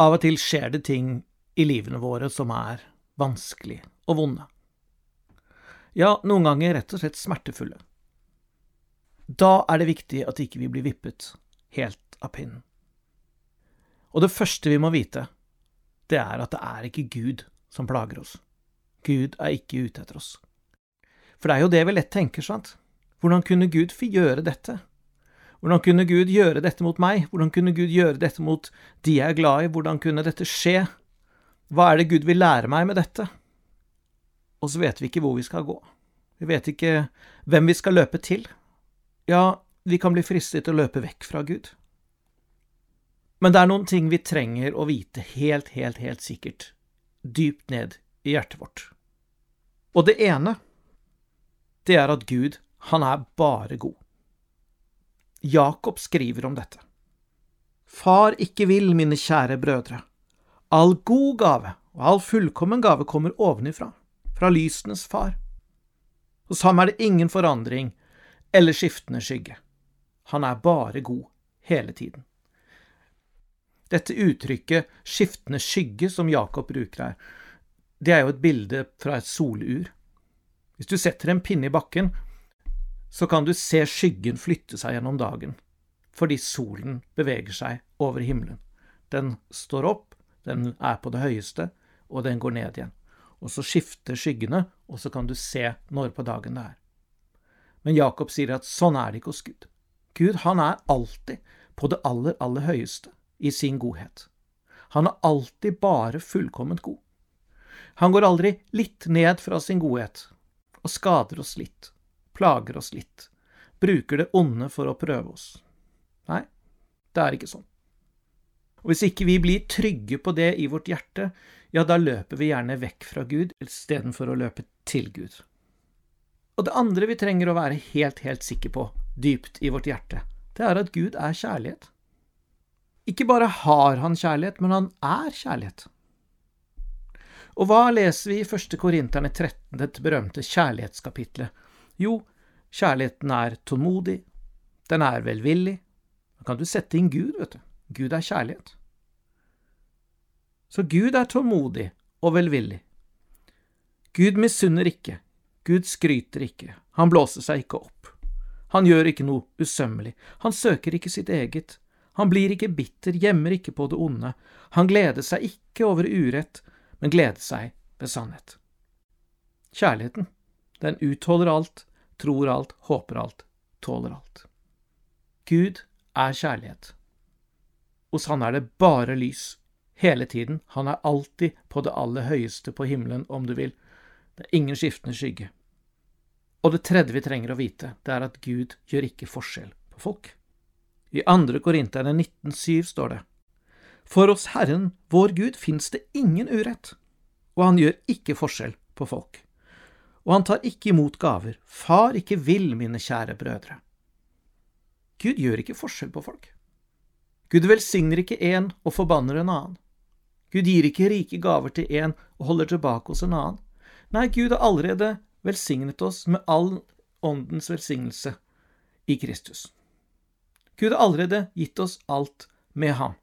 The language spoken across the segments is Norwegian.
Av og til skjer det ting i livene våre som er vanskelig og vonde. Ja, noen ganger rett og slett smertefulle. Da er det viktig at ikke vi blir vippet helt av pinnen. Og det første vi må vite, det er at det er ikke Gud som plager oss. Gud er ikke ute etter oss. For det er jo det vi lett tenker, sant? Hvordan kunne Gud få gjøre dette? Hvordan kunne Gud gjøre dette mot meg? Hvordan kunne Gud gjøre dette mot de jeg er glad i? Hvordan kunne dette skje? Hva er det Gud vil lære meg med dette? Og så vet vi ikke hvor vi skal gå. Vi vet ikke hvem vi skal løpe til. Ja, vi kan bli fristet til å løpe vekk fra Gud. Men det er noen ting vi trenger å vite helt, helt, helt sikkert, dypt ned i hjertet vårt. Og det ene, det er at Gud, han er bare god. Jakob skriver om dette. Far ikke vil, mine kjære brødre, all god gave og all fullkommen gave kommer ovenifra, fra lysenes far. Hos ham er det ingen forandring eller skiftende skygge. Han er bare god hele tiden. Dette uttrykket skiftende skygge som Jakob bruker her, det er jo et bilde fra et solur. Hvis du setter en pinne i bakken, så kan du se skyggen flytte seg gjennom dagen, fordi solen beveger seg over himmelen. Den står opp, den er på det høyeste, og den går ned igjen. Og så skifter skyggene, og så kan du se når på dagen det er. Men Jakob sier at sånn er det ikke hos Gud. Gud, han er alltid på det aller, aller høyeste i sin godhet. Han er alltid bare fullkomment god. Han går aldri litt ned fra sin godhet, og skader oss litt, plager oss litt, bruker det onde for å prøve oss. Nei, det er ikke sånn. Og hvis ikke vi blir trygge på det i vårt hjerte, ja, da løper vi gjerne vekk fra Gud istedenfor å løpe til Gud. Og det andre vi trenger å være helt, helt sikker på, dypt i vårt hjerte, det er at Gud er kjærlighet. Ikke bare har han kjærlighet, men han er kjærlighet. Og hva leser vi i første Korinterne 13, dette berømte kjærlighetskapitlet? Jo, kjærligheten er tålmodig, den er velvillig. Da kan du sette inn Gud, vet du. Gud er kjærlighet. Så Gud er tålmodig og velvillig. Gud misunner ikke, Gud skryter ikke, han blåser seg ikke opp. Han gjør ikke noe usømmelig, han søker ikke sitt eget, han blir ikke bitter, gjemmer ikke på det onde, han gleder seg ikke over urett, men gleder seg ved sannhet. Kjærligheten, den utholder alt, tror alt, håper alt, tåler alt. Gud er kjærlighet. Hos han er det bare lys, hele tiden, han er alltid på det aller høyeste på himmelen, om du vil, det er ingen skiftende skygge. Og det tredje vi trenger å vite, det er at Gud gjør ikke forskjell på folk. I andre Korinterne 19,7 står det, For oss Herren, vår Gud, fins det ingen urett, og han gjør ikke forskjell på folk. Og han tar ikke imot gaver, far ikke vil, mine kjære brødre. Gud gjør ikke forskjell på folk. Gud velsigner ikke én og forbanner en annen. Gud gir ikke rike gaver til én og holder tilbake hos en annen. Nei, Gud har allerede velsignet oss med all åndens velsignelse i Kristus. Gud har allerede gitt oss alt med ham.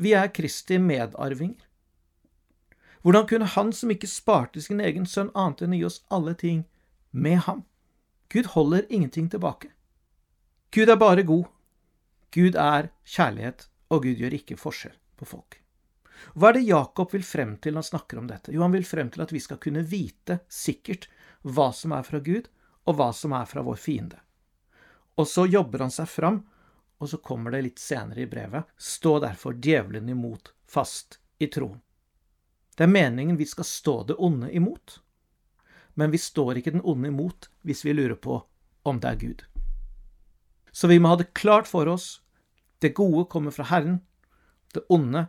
Vi er Kristi medarvinger. Hvordan kunne Han som ikke sparte sin egen sønn, annet enn å gi oss alle ting med ham? Gud holder ingenting tilbake. Gud er bare god. Gud er kjærlighet, og Gud gjør ikke forskjell på folk. Hva er det Jakob vil frem til når han snakker om dette? Jo, han vil frem til at vi skal kunne vite sikkert hva som er fra Gud, og hva som er fra vår fiende. Og så jobber han seg fram, og så kommer det litt senere i brevet, stå derfor djevelen imot fast i troen. Det er meningen vi skal stå det onde imot, men vi står ikke den onde imot hvis vi lurer på om det er Gud. Så vi må ha det klart for oss, det gode kommer fra Herren, det onde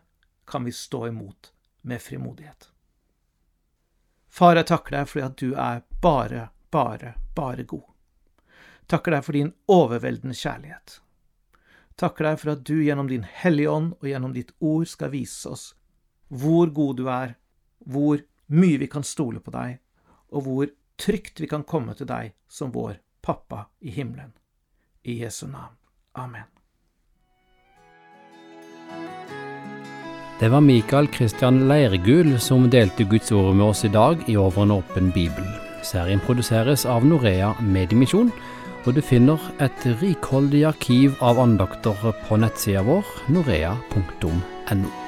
kan vi stå imot med frimodighet. Far, jeg takker deg fordi at du er bare, bare, bare god. Takker deg for din overveldende kjærlighet. Takker deg for at du gjennom din Hellige Ånd og gjennom ditt ord skal vise oss hvor god du er, hvor mye vi kan stole på deg, og hvor trygt vi kan komme til deg som vår pappa i himmelen. I Jesu navn. Amen. Det var Mikael Kristian Leirgul som delte Guds ord med oss i dag i Over en åpen bibel. Serien produseres av Norea Mediemisjon, og du finner et rikholdig arkiv av andakter på nettsida vår norea.no.